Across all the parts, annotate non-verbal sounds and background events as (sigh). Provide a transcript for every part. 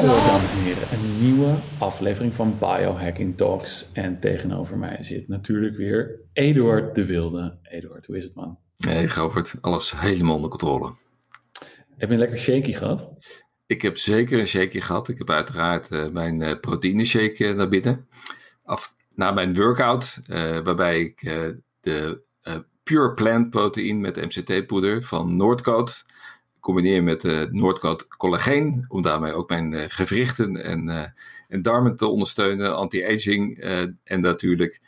Hallo dames en heren, een nieuwe aflevering van Biohacking Talks. En tegenover mij zit natuurlijk weer Eduard de Wilde. Eduard, hoe is het man? Nee, Govert, alles helemaal onder controle. Heb je een lekker shaky gehad? Ik heb zeker een shaky gehad. Ik heb uiteraard uh, mijn uh, proteïne shake uh, naar binnen. Af, na mijn workout, waarbij ik de Pure Plant Proteïne met MCT-poeder van Noordcoat combineer met uh, Noordcoat collageen, om daarmee ook mijn uh, gewrichten en, uh, en darmen te ondersteunen, anti-aging en natuurlijk.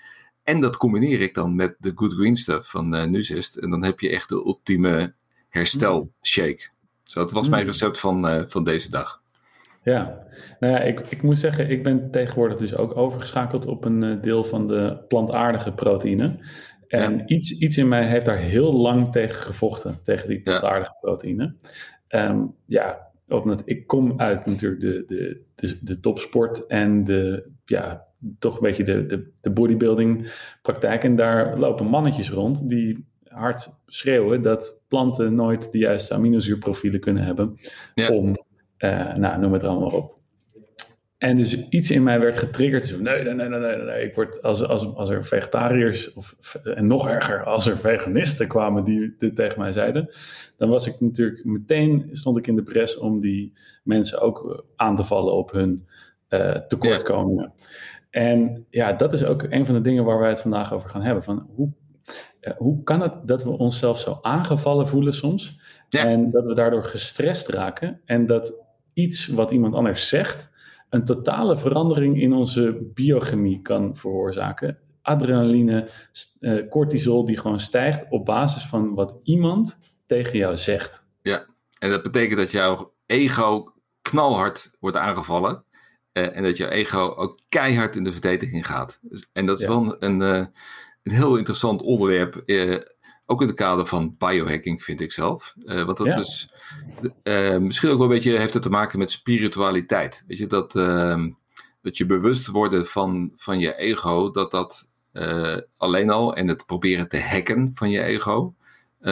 En dat combineer ik dan met de Good Green Stuff van uh, Nuzest. En dan heb je echt de ultieme herstel shake. Zo, dat was mijn recept van, van deze dag. Ja, nou ja, ik, ik moet zeggen, ik ben tegenwoordig dus ook overgeschakeld op een deel van de plantaardige proteïne. En iets, iets in mij heeft daar heel lang tegen gevochten, tegen die plantaardige proteïne. Um, ja, omdat ik kom uit natuurlijk de, de, de, de topsport en de, ja, toch een beetje de, de, de bodybuilding praktijk. En daar lopen mannetjes rond die hard schreeuwen dat planten nooit de juiste aminozuurprofielen kunnen hebben om, uh, nou, noem het er allemaal op, en dus iets in mij werd getriggerd. Zo, nee, nee, nee, nee, nee. Ik word, als, als, als er vegetariërs, of, en nog erger, als er veganisten kwamen die dit tegen mij zeiden, dan was ik natuurlijk meteen, stond ik in de pres om die mensen ook aan te vallen op hun uh, tekortkomingen. En ja, dat is ook een van de dingen waar wij het vandaag over gaan hebben. Van hoe, uh, hoe kan het dat we onszelf zo aangevallen voelen soms? Ja. En dat we daardoor gestrest raken en dat iets wat iemand anders zegt een totale verandering in onze biochemie kan veroorzaken. Adrenaline, uh, cortisol die gewoon stijgt op basis van wat iemand tegen jou zegt. Ja, en dat betekent dat jouw ego knalhard wordt aangevallen. Uh, en dat jouw ego ook keihard in de verdediging gaat. Dus, en dat is ja. wel een, uh, een heel interessant onderwerp. Ook in het kader van biohacking, vind ik zelf. Uh, want dat ja. dus uh, misschien ook wel een beetje heeft het te maken met spiritualiteit. Weet je, dat, uh, dat je bewust worden van, van je ego, dat dat uh, alleen al en het proberen te hacken van je ego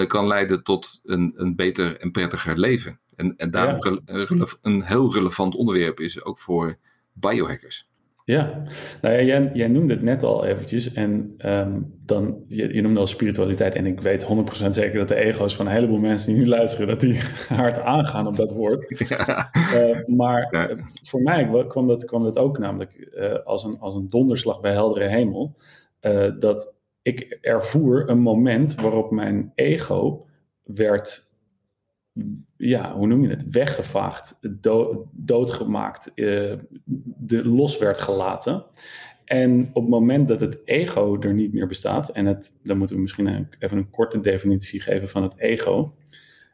kan leiden tot een, een beter en prettiger leven. En, en daarom ja. een heel relevant onderwerp is ook voor biohackers. Ja, nou ja, jij, jij, noemde het net al eventjes. En um, dan, je, je, noemde al spiritualiteit. En ik weet 100% zeker dat de ego's van een heleboel mensen die nu luisteren, dat die (laughs) hard aangaan op dat woord. (laughs) Ja. Uh, maar ja. voor mij kwam dat, kwam dat ook namelijk uh, als, een, als een donderslag bij heldere hemel. Uh, dat ik ervoer een moment waarop mijn ego werd ja, hoe noem je het, weggevaagd, dood, doodgemaakt, uh, de, los werd gelaten. En op het moment dat het ego er niet meer bestaat, en het, dan moeten we misschien even een korte definitie geven van het ego.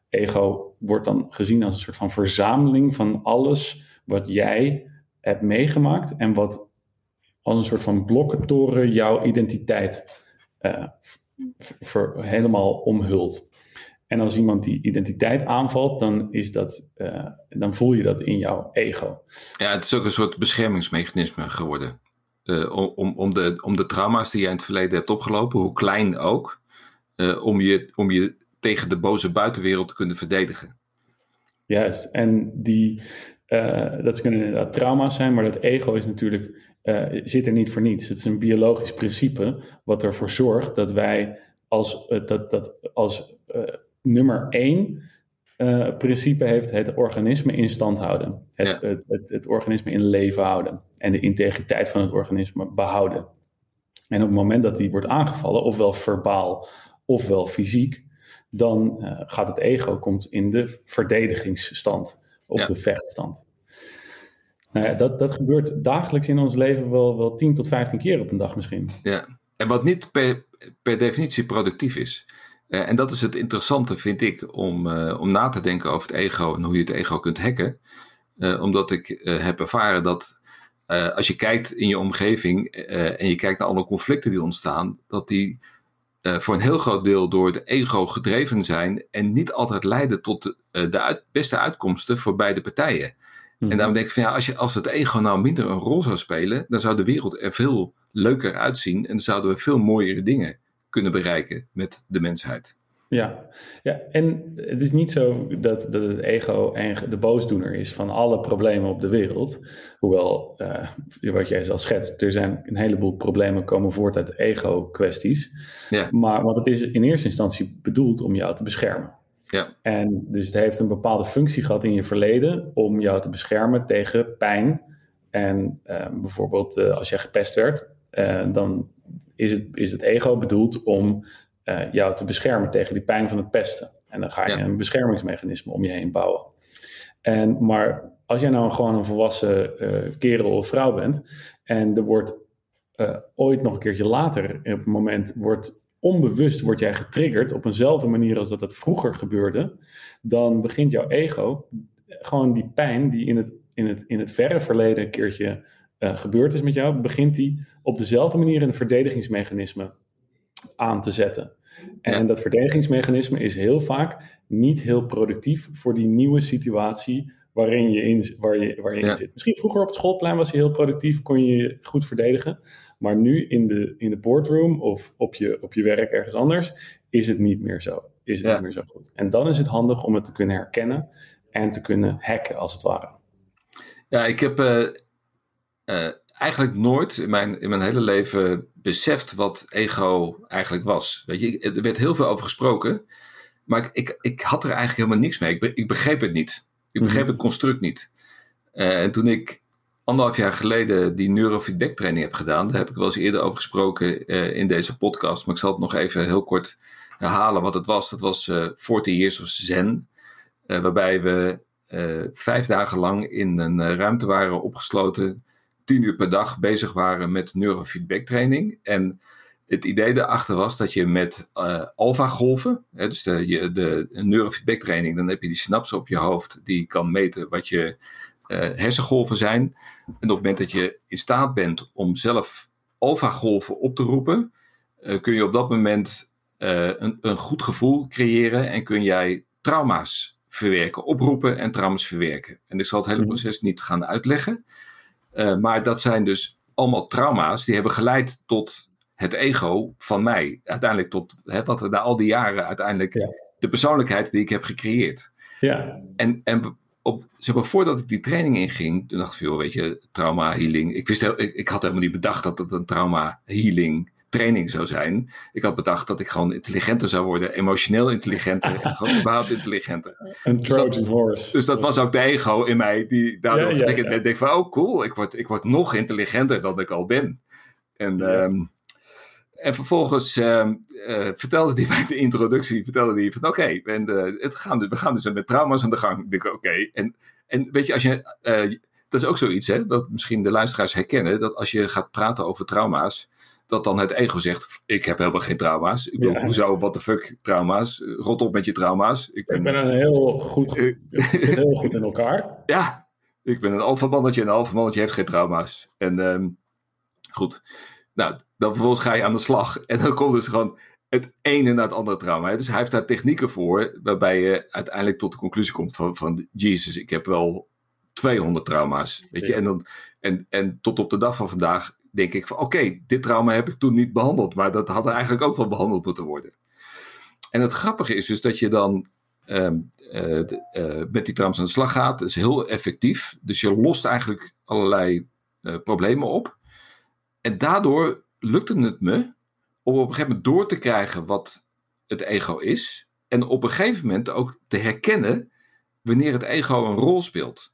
Ego wordt dan gezien als een soort van verzameling van alles wat jij hebt meegemaakt en wat als een soort van blokkentoren jouw identiteit uh, helemaal omhult. En als iemand die identiteit aanvalt, dan, is dat, uh, dan voel je dat in jouw ego. Ja, het is ook een soort beschermingsmechanisme geworden. Uh, om, om, de, om de trauma's die jij in het verleden hebt opgelopen, hoe klein ook, uh, om, je, om je tegen de boze buitenwereld te kunnen verdedigen. Juist, en die, dat kunnen inderdaad trauma's zijn, maar dat ego is natuurlijk, zit er niet voor niets. Het is een biologisch principe wat ervoor zorgt dat wij als, dat, dat als nummer één uh, principe heeft het organisme in stand houden. Het, ja. het, het, het, organisme in leven houden. En de integriteit van het organisme behouden. En op het moment dat die wordt aangevallen, ofwel verbaal ofwel fysiek, dan uh, gaat het ego komt in de verdedigingsstand, of ja. de vechtstand. Nou ja, dat, dat gebeurt dagelijks in ons leven wel, wel 10 tot 15 keer op een dag misschien. Ja, en wat niet per, per definitie productief is. Uh, en dat is het interessante, vind ik, om, uh, om na te denken over het ego en hoe je het ego kunt hacken. Uh, omdat ik heb ervaren dat als je kijkt in je omgeving en je kijkt naar alle conflicten die ontstaan, dat die voor een heel groot deel door het ego gedreven zijn en niet altijd leiden tot de, de uit, beste uitkomsten voor beide partijen. En daarom denk ik van ja, als, je, als het ego nou minder een rol zou spelen, dan zou de wereld er veel leuker uitzien en dan zouden we veel mooiere dingen kunnen bereiken met de mensheid. Ja. ja, en het is niet zo dat, dat het ego de boosdoener is van alle problemen op de wereld. Hoewel, uh, wat jij al schetst, er zijn een heleboel problemen komen voort uit ego-kwesties. Ja. Maar, want het is in eerste instantie bedoeld om jou te beschermen. Ja. En dus het heeft een bepaalde functie gehad in je verleden om jou te beschermen tegen pijn. En uh, bijvoorbeeld uh, als jij gepest werd, dan is het, is het ego bedoeld om uh, jou te beschermen tegen die pijn van het pesten. En dan ga je een beschermingsmechanisme om je heen bouwen. En, maar als jij nou gewoon een volwassen uh, kerel of vrouw bent en er wordt uh, ooit nog een keertje later, op het moment wordt onbewust wordt jij getriggerd op eenzelfde manier als dat het vroeger gebeurde, dan begint jouw ego gewoon die pijn die in het, in het, in het verre verleden een keertje uh, gebeurd is met jou, begint die op dezelfde manier een verdedigingsmechanisme aan te zetten. En dat verdedigingsmechanisme is heel vaak niet heel productief voor die nieuwe situatie waarin je in, waar je, waar je in zit. Misschien vroeger op het schoolplein was je heel productief, kon je je goed verdedigen. Maar nu in de, in de boardroom of op je, op je werk ergens anders is het niet meer zo. Is het niet meer zo goed. En dan is het handig om het te kunnen herkennen en te kunnen hacken als het ware. Ja, ik heb uh, eigenlijk nooit in mijn, in mijn hele leven beseft wat ego eigenlijk was. Weet je, er werd heel veel over gesproken, maar ik, ik, ik had er eigenlijk helemaal niks mee. Ik, ik begreep het niet. Ik begreep mhm. het construct niet. Uh, en toen ik anderhalf jaar geleden die neurofeedback training heb gedaan, daar heb ik wel eens eerder over gesproken uh, in deze podcast, maar ik zal het nog even heel kort herhalen wat het was. Dat was uh, 40 Years of Zen, waarbij we vijf dagen lang in een ruimte waren opgesloten tien uur per dag bezig waren met neurofeedback training. En het idee daarachter was dat je met uh, alpha-golven, dus de, je, de neurofeedback training, dan heb je die synapsen op je hoofd die kan meten wat je uh, hersengolven zijn. En op het moment dat je in staat bent om zelf alpha-golven op te roepen, uh, kun je op dat moment een, een goed gevoel creëren en kun jij trauma's verwerken, oproepen en trauma's verwerken. En ik zal het hele mhm. proces niet gaan uitleggen. Uh, maar dat zijn dus allemaal trauma's die hebben geleid tot het ego van mij. Uiteindelijk tot hè, wat er na al die jaren uiteindelijk de persoonlijkheid die ik heb gecreëerd. Ja. En, en op, zeg maar, voordat ik die training inging, toen dacht ik veel, weet je, trauma healing. Ik, wist, ik, ik had helemaal niet bedacht dat het een trauma healing training zou zijn. Ik had bedacht dat ik gewoon intelligenter zou worden, emotioneel intelligenter en (laughs) gewoon überhaupt intelligenter. Een dus Trojan dus horse. Dus dat was ook de ego in mij die daardoor ja, ja, denk, van, oh cool, ik word, ik word nog intelligenter dan ik al ben. En, um, en vervolgens uh, uh, vertelde hij (laughs) bij de introductie, vertelde hij van oké, okay, we, gaan, we gaan dus met trauma's aan de gang. Ik denk oké, en, en weet je, als je, uh, dat is ook zoiets hè, dat misschien de luisteraars herkennen, dat als je gaat praten over trauma's, dat dan het ego zegt: Ik heb helemaal geen trauma's. Ik bedoel, ja. hoezo, what the fuck, trauma's? Rot op met je trauma's. Ik ben, ik ben een heel goed, ik heel goed in elkaar. (laughs) Ja, ik ben een alfamannetje en een alfamannetje heeft geen trauma's. En um, goed, nou, dan vervolgens ga je aan de slag. (laughs) En dan komt dus gewoon het ene naar het andere trauma. Dus hij heeft daar technieken voor, waarbij je uiteindelijk tot de conclusie komt van, van Jezus, ik heb wel 200 trauma's. Weet je? En, dan, en, en tot op de dag van vandaag denk ik van oké, dit trauma heb ik toen niet behandeld, maar dat had eigenlijk ook wel behandeld moeten worden. En het grappige is dus dat je dan uh, uh, met die trauma's aan de slag gaat. Dat is heel effectief. Dus je lost eigenlijk allerlei uh, problemen op. En daardoor lukte het me om op een gegeven moment door te krijgen wat het ego is. En op een gegeven moment ook te herkennen wanneer het ego een rol speelt.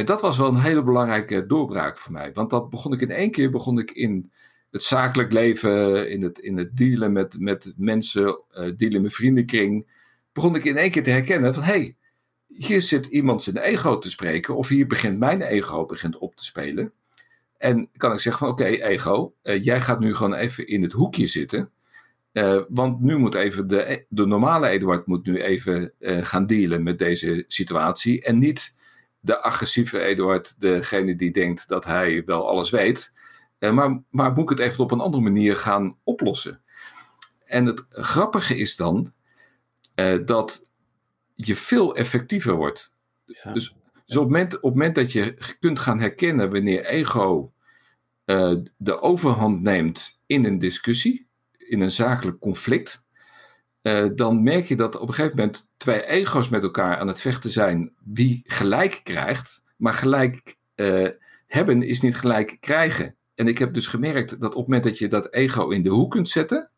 En dat was wel een hele belangrijke doorbraak voor mij. Want dat begon ik in één keer begon ik in het zakelijk leven, in het, in het dealen met, met mensen, uh, dealen met vriendenkring. Begon ik in één keer te herkennen van hé, hey, hier zit iemand zijn ego te spreken. Of hier begint mijn ego begint op te spelen. En kan ik zeggen van oké, ego, uh, jij gaat nu gewoon even in het hoekje zitten. Uh, want nu moet even de, de normale Eduard moet nu even gaan dealen met deze situatie. En niet de agressieve Eduard degene die denkt dat hij wel alles weet. Uh, maar, maar moet ik het even op een andere manier gaan oplossen? En het grappige is dan uh, dat je veel effectiever wordt. Ja. Dus, dus op, het moment, op het moment dat je kunt gaan herkennen wanneer ego uh, de overhand neemt in een discussie, in een zakelijk conflict, uh, dan merk je dat op een gegeven moment twee ego's met elkaar aan het vechten zijn, wie gelijk krijgt. Maar gelijk uh, hebben is niet gelijk krijgen. En ik heb dus gemerkt dat op het moment dat je dat ego in de hoek kunt zetten,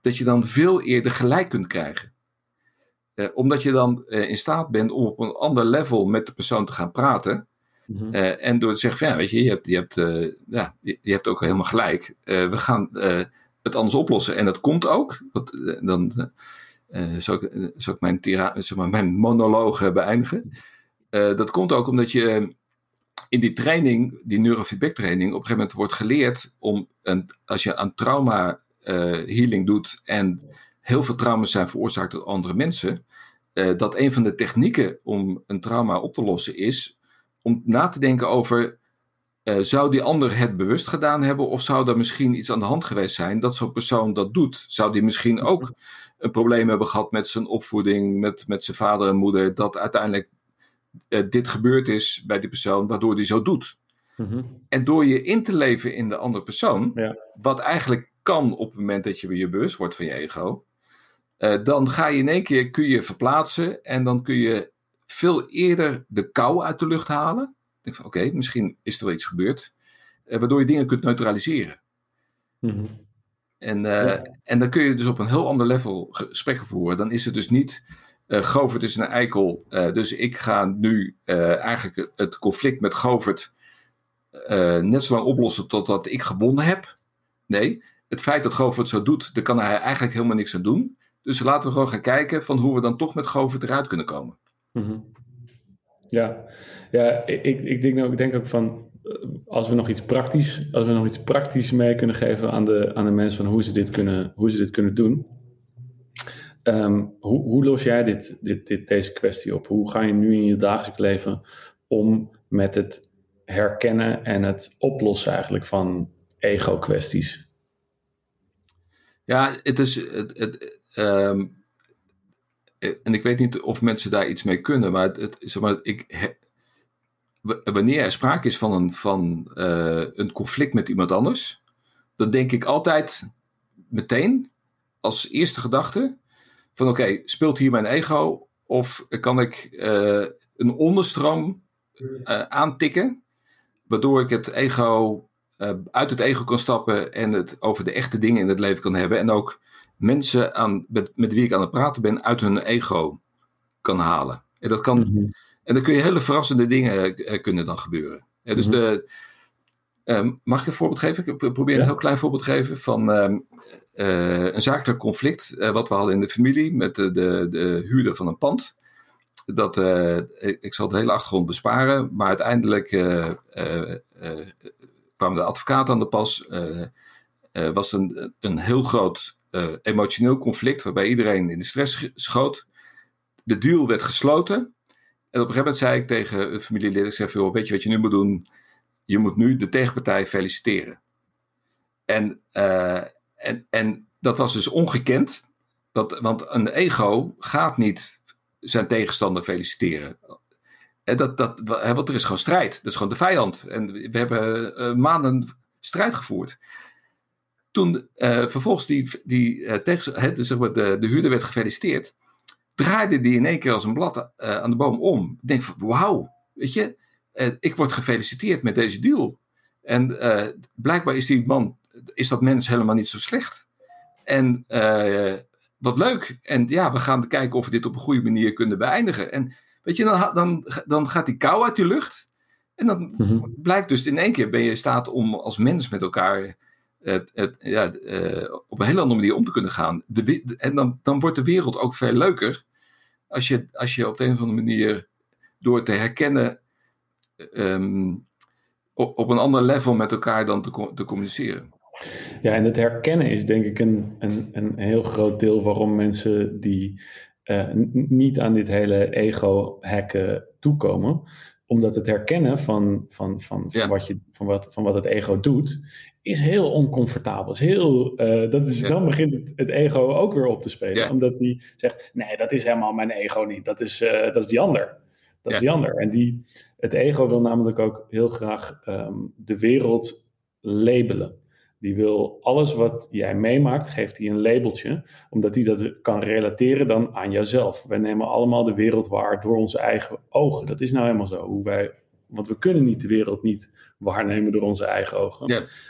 dat je dan veel eerder gelijk kunt krijgen. Uh, omdat je dan in staat bent om op een ander level met de persoon te gaan praten. Mm -hmm. en door te zeggen, van, ja, weet je, je hebt, je hebt, ja, je, je, hebt ook helemaal gelijk. we gaan het anders oplossen. En dat komt ook. Dat, dan uh, zou, ik, zou ik mijn, zeg maar, mijn monoloog beëindigen. Dat komt ook omdat je in die training, die neurofeedback training, op een gegeven moment wordt geleerd om, een, als je aan trauma healing doet en heel veel trauma's zijn veroorzaakt door andere mensen, dat een van de technieken om een trauma op te lossen is om na te denken over uh, zou die ander het bewust gedaan hebben of zou er misschien iets aan de hand geweest zijn dat zo'n persoon dat doet? Zou die misschien ook een probleem hebben gehad met zijn opvoeding, met, met zijn vader en moeder, dat uiteindelijk uh, dit gebeurd is bij die persoon, waardoor die zo doet? Mm-hmm. En door je in te leven in de andere persoon, ja. wat eigenlijk kan op het moment dat je je bewust wordt van je ego, uh, dan ga je in één keer kun je verplaatsen en dan kun je veel eerder de kou uit de lucht halen denk van oké, misschien is er wel iets gebeurd. Uh, waardoor je dingen kunt neutraliseren. Mm-hmm. En, uh, ja. en dan kun je dus op een heel ander level gesprekken voeren. Dan is het dus niet. Uh, Govert is een eikel. dus ik ga nu eigenlijk het conflict met Govert net zo lang oplossen totdat ik gewonnen heb. Nee, het feit dat Govert zo doet, daar kan hij eigenlijk helemaal niks aan doen. Dus laten we gewoon gaan kijken van hoe we dan toch met Govert eruit kunnen komen. Mm-hmm. Ja, ja ik, ik, denk, ook, ik denk ook van eh, als we nog iets praktisch, als we nog iets praktisch mee kunnen geven aan de, aan de mensen van hoe ze dit kunnen, hoe ze dit kunnen doen. Um, hoe, hoe los jij dit, dit, dit, deze kwestie op? Hoe ga je nu in je dagelijks leven om met het herkennen en het oplossen eigenlijk van ego-kwesties? Ja, het is. Het, het, um en ik weet niet of mensen daar iets mee kunnen, maar, het, zeg maar ik, wanneer er sprake is van, een, van uh, een conflict met iemand anders, dan denk ik altijd meteen als eerste gedachte van oké, speelt hier mijn ego of kan ik uh, een onderstroom uh, aantikken, waardoor ik het ego uit het ego kan stappen en het over de echte dingen in het leven kan hebben en ook mensen aan, met, met wie ik aan het praten ben uit hun ego kan halen. En, dat kan, mm-hmm. en dan kun je hele verrassende dingen uh, kunnen dan gebeuren. Ja, dus mm-hmm. de, um, mag ik een voorbeeld geven? Ik probeer ja. een heel klein voorbeeld te geven van um, uh, een zakelijk conflict uh, wat we hadden in de familie met de, de, de huurder van een pand. Dat, ik, ik, zal de hele achtergrond besparen, maar uiteindelijk kwam de advocaat aan de pas. was een, een heel groot uh, emotioneel conflict waarbij iedereen in de stress schoot. De deal werd gesloten. En op een gegeven moment zei ik tegen een familielid, zei veel, weet je wat je nu moet doen? Je moet nu de tegenpartij feliciteren. En, uh, en, en dat was dus ongekend. Dat, want een ego gaat niet zijn tegenstander feliciteren. En dat, dat, want er is gewoon strijd. Dat is gewoon de vijand. En we hebben uh, maanden strijd gevoerd. Toen uh, vervolgens die, die, uh, tegen, he, dus zeg maar de, de huurder werd gefeliciteerd, draaide die in één keer als een blad uh, aan de boom om. Ik denk van, wauw, weet je, ik word gefeliciteerd met deze deal. En blijkbaar is die man, is dat mens helemaal niet zo slecht. En wat leuk. En ja, we gaan kijken of we dit op een goede manier kunnen beëindigen. En weet je, dan, dan, dan gaat die kou uit je lucht. En dan mm-hmm. blijkt dus in één keer ben je in staat om als mens met elkaar het, het, ja, uh, op een hele andere manier om te kunnen gaan. De, en dan, dan wordt de wereld ook veel leuker als je, als je op de een of andere manier door te herkennen um, op, op een ander level met elkaar dan te, te communiceren. Ja, en het herkennen is denk ik een, een, een heel groot deel waarom mensen die uh, niet aan dit hele ego-hacken toekomen omdat het herkennen van, van, van, van, wat je, van, wat, van wat het ego doet, is heel oncomfortabel. Is heel, uh, dat is, Dan begint het, het, ego ook weer op te spelen. Omdat hij zegt, nee, dat is helemaal mijn ego niet. Dat is, uh, dat is die ander. Dat is die ander. En die, het ego wil namelijk ook heel graag um, de wereld labelen. Die wil alles wat jij meemaakt, geeft hij een labeltje, omdat hij dat kan relateren dan aan jouzelf. Wij nemen allemaal de wereld waar door onze eigen ogen. Dat is nou helemaal zo. Hoe wij, want we kunnen niet de wereld niet waarnemen door onze eigen ogen.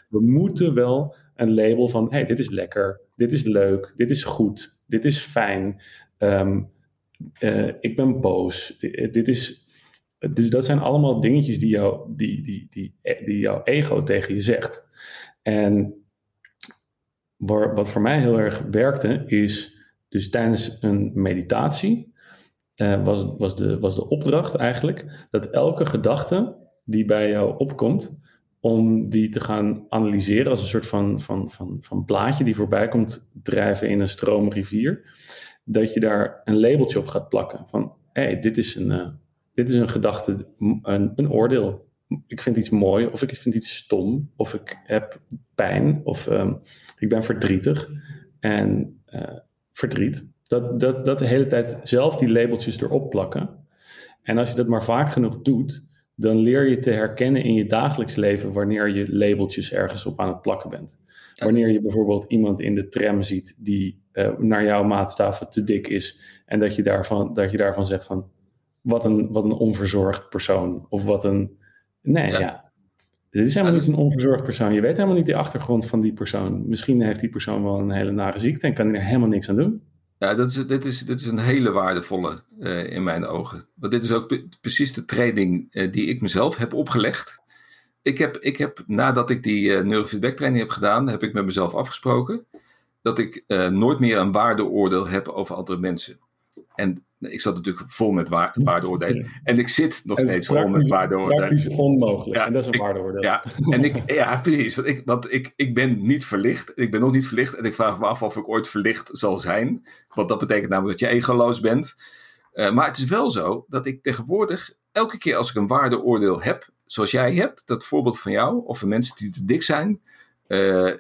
We moeten wel een label van, hey, dit is lekker, dit is leuk, dit is goed, dit is fijn. Ehm, eh, ik ben boos. Dit, is, dus dat zijn allemaal dingetjes die, jou, die, die, die, die jouw ego tegen je zegt. En wat voor mij heel erg werkte, is dus tijdens een meditatie, uh, was, was, de, was de opdracht eigenlijk dat elke gedachte die bij jou opkomt, om die te gaan analyseren als een soort van, van, van, van plaatje die voorbij komt drijven in een stroomrivier, dat je daar een labeltje op gaat plakken van, hé, hey, dit is een, uh, dit is een gedachte, een, een oordeel ik vind iets mooi, of ik vind iets stom, of ik heb pijn, of um, ik ben verdrietig. En uh, verdriet, dat, dat, dat de hele tijd zelf die labeltjes erop plakken. En als je dat maar vaak genoeg doet, dan leer je te herkennen in je dagelijks leven wanneer je labeltjes ergens op aan het plakken bent. Wanneer je bijvoorbeeld iemand in de tram ziet die uh, naar jouw maatstaven te dik is en dat je daarvan, dat je daarvan zegt van wat een, wat een onverzorgd persoon of wat een Nee, ja. Dit is helemaal niet een onverzorgd persoon. Je weet helemaal niet de achtergrond van die persoon. Misschien heeft die persoon wel een hele nare ziekte en kan hij er helemaal niks aan doen. Ja, dat is, dit, is, dit is een hele waardevolle uh, in mijn ogen. Want dit is ook precies de training uh, die ik mezelf heb opgelegd. Ik heb, ik heb nadat ik die uh, neurofeedback training heb gedaan, heb ik met mezelf afgesproken dat ik nooit meer een waardeoordeel heb over andere mensen. En ik zat natuurlijk vol met waardeoordelen. En ik zit nog steeds vol met waardeoordelen. Praktisch onmogelijk. Ja, en dat is een ik, waardeoordeel. Ja, en ik, (laughs) ja, precies. Want, ik, want ik, ik ben niet verlicht. Ik ben nog niet verlicht. En ik vraag me af of ik ooit verlicht zal zijn. Want dat betekent namelijk dat je egoloos bent. Uh, maar het is wel zo dat ik tegenwoordig, elke keer als ik een waardeoordeel heb, zoals jij hebt, dat voorbeeld van jou, of van mensen die te dik zijn, uh,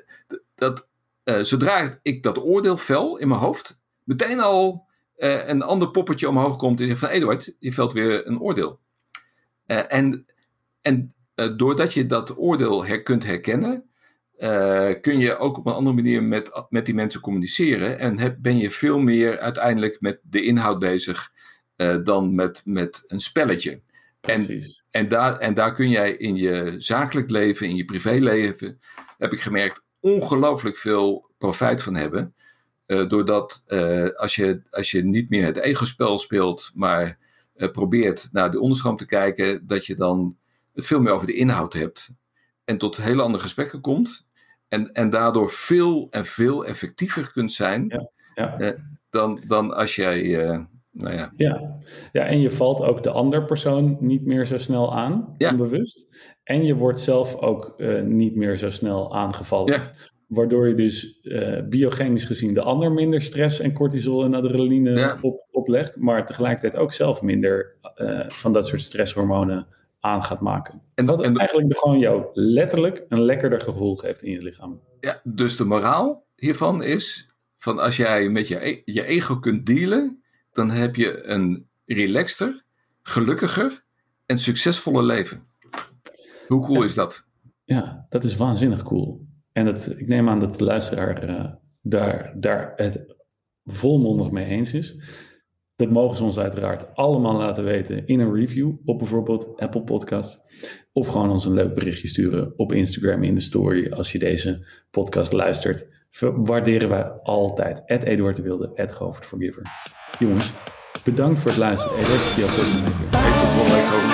dat uh, zodra ik dat oordeel vel in mijn hoofd, meteen al uh, een ander poppetje omhoog komt en zegt van Eduard, je velt weer een oordeel. Uh, en en uh, doordat je dat oordeel her, kunt herkennen, kun je ook op een andere manier met, met die mensen communiceren. En heb, ben je veel meer uiteindelijk met de inhoud bezig dan met, met een spelletje. En, en, daar, en daar kun jij in je zakelijk leven, in je privéleven, heb ik gemerkt, ongelooflijk veel profijt van hebben. Uh, doordat uh, als, je, als je niet meer het ego-spel speelt, maar uh, probeert naar de onderstroom te kijken, dat je dan het veel meer over de inhoud hebt. En tot hele andere gesprekken komt. En, en daardoor veel en veel effectiever kunt zijn ja, ja. dan, dan als jij. nou ja. Ja. ja, en je valt ook de andere persoon niet meer zo snel aan, ja. onbewust. En je wordt zelf ook niet meer zo snel aangevallen. Ja. Waardoor je dus uh, biochemisch gezien de ander minder stress en cortisol en adrenaline op, oplegt. Maar tegelijkertijd ook zelf minder uh, van dat soort stresshormonen aan gaat maken. En wat en, eigenlijk gewoon jou letterlijk een lekkerder gevoel geeft in je lichaam. Ja, dus de moraal hiervan is: van als jij met je, e-, je ego kunt dealen, dan heb je een relaxter, gelukkiger en succesvoller leven. Hoe cool is dat? Ja, dat is waanzinnig cool. En het, ik neem aan dat de luisteraar uh, daar, daar het volmondig mee eens is. Dat mogen ze ons uiteraard allemaal laten weten in een review op bijvoorbeeld Apple Podcast. Of gewoon ons een leuk berichtje sturen op Instagram in de story als je deze podcast luistert. Waarderen wij altijd. Ed Eduard de Wilde, Ed Govert Forgiver. Jongens, bedankt voor het luisteren. Je had zo talk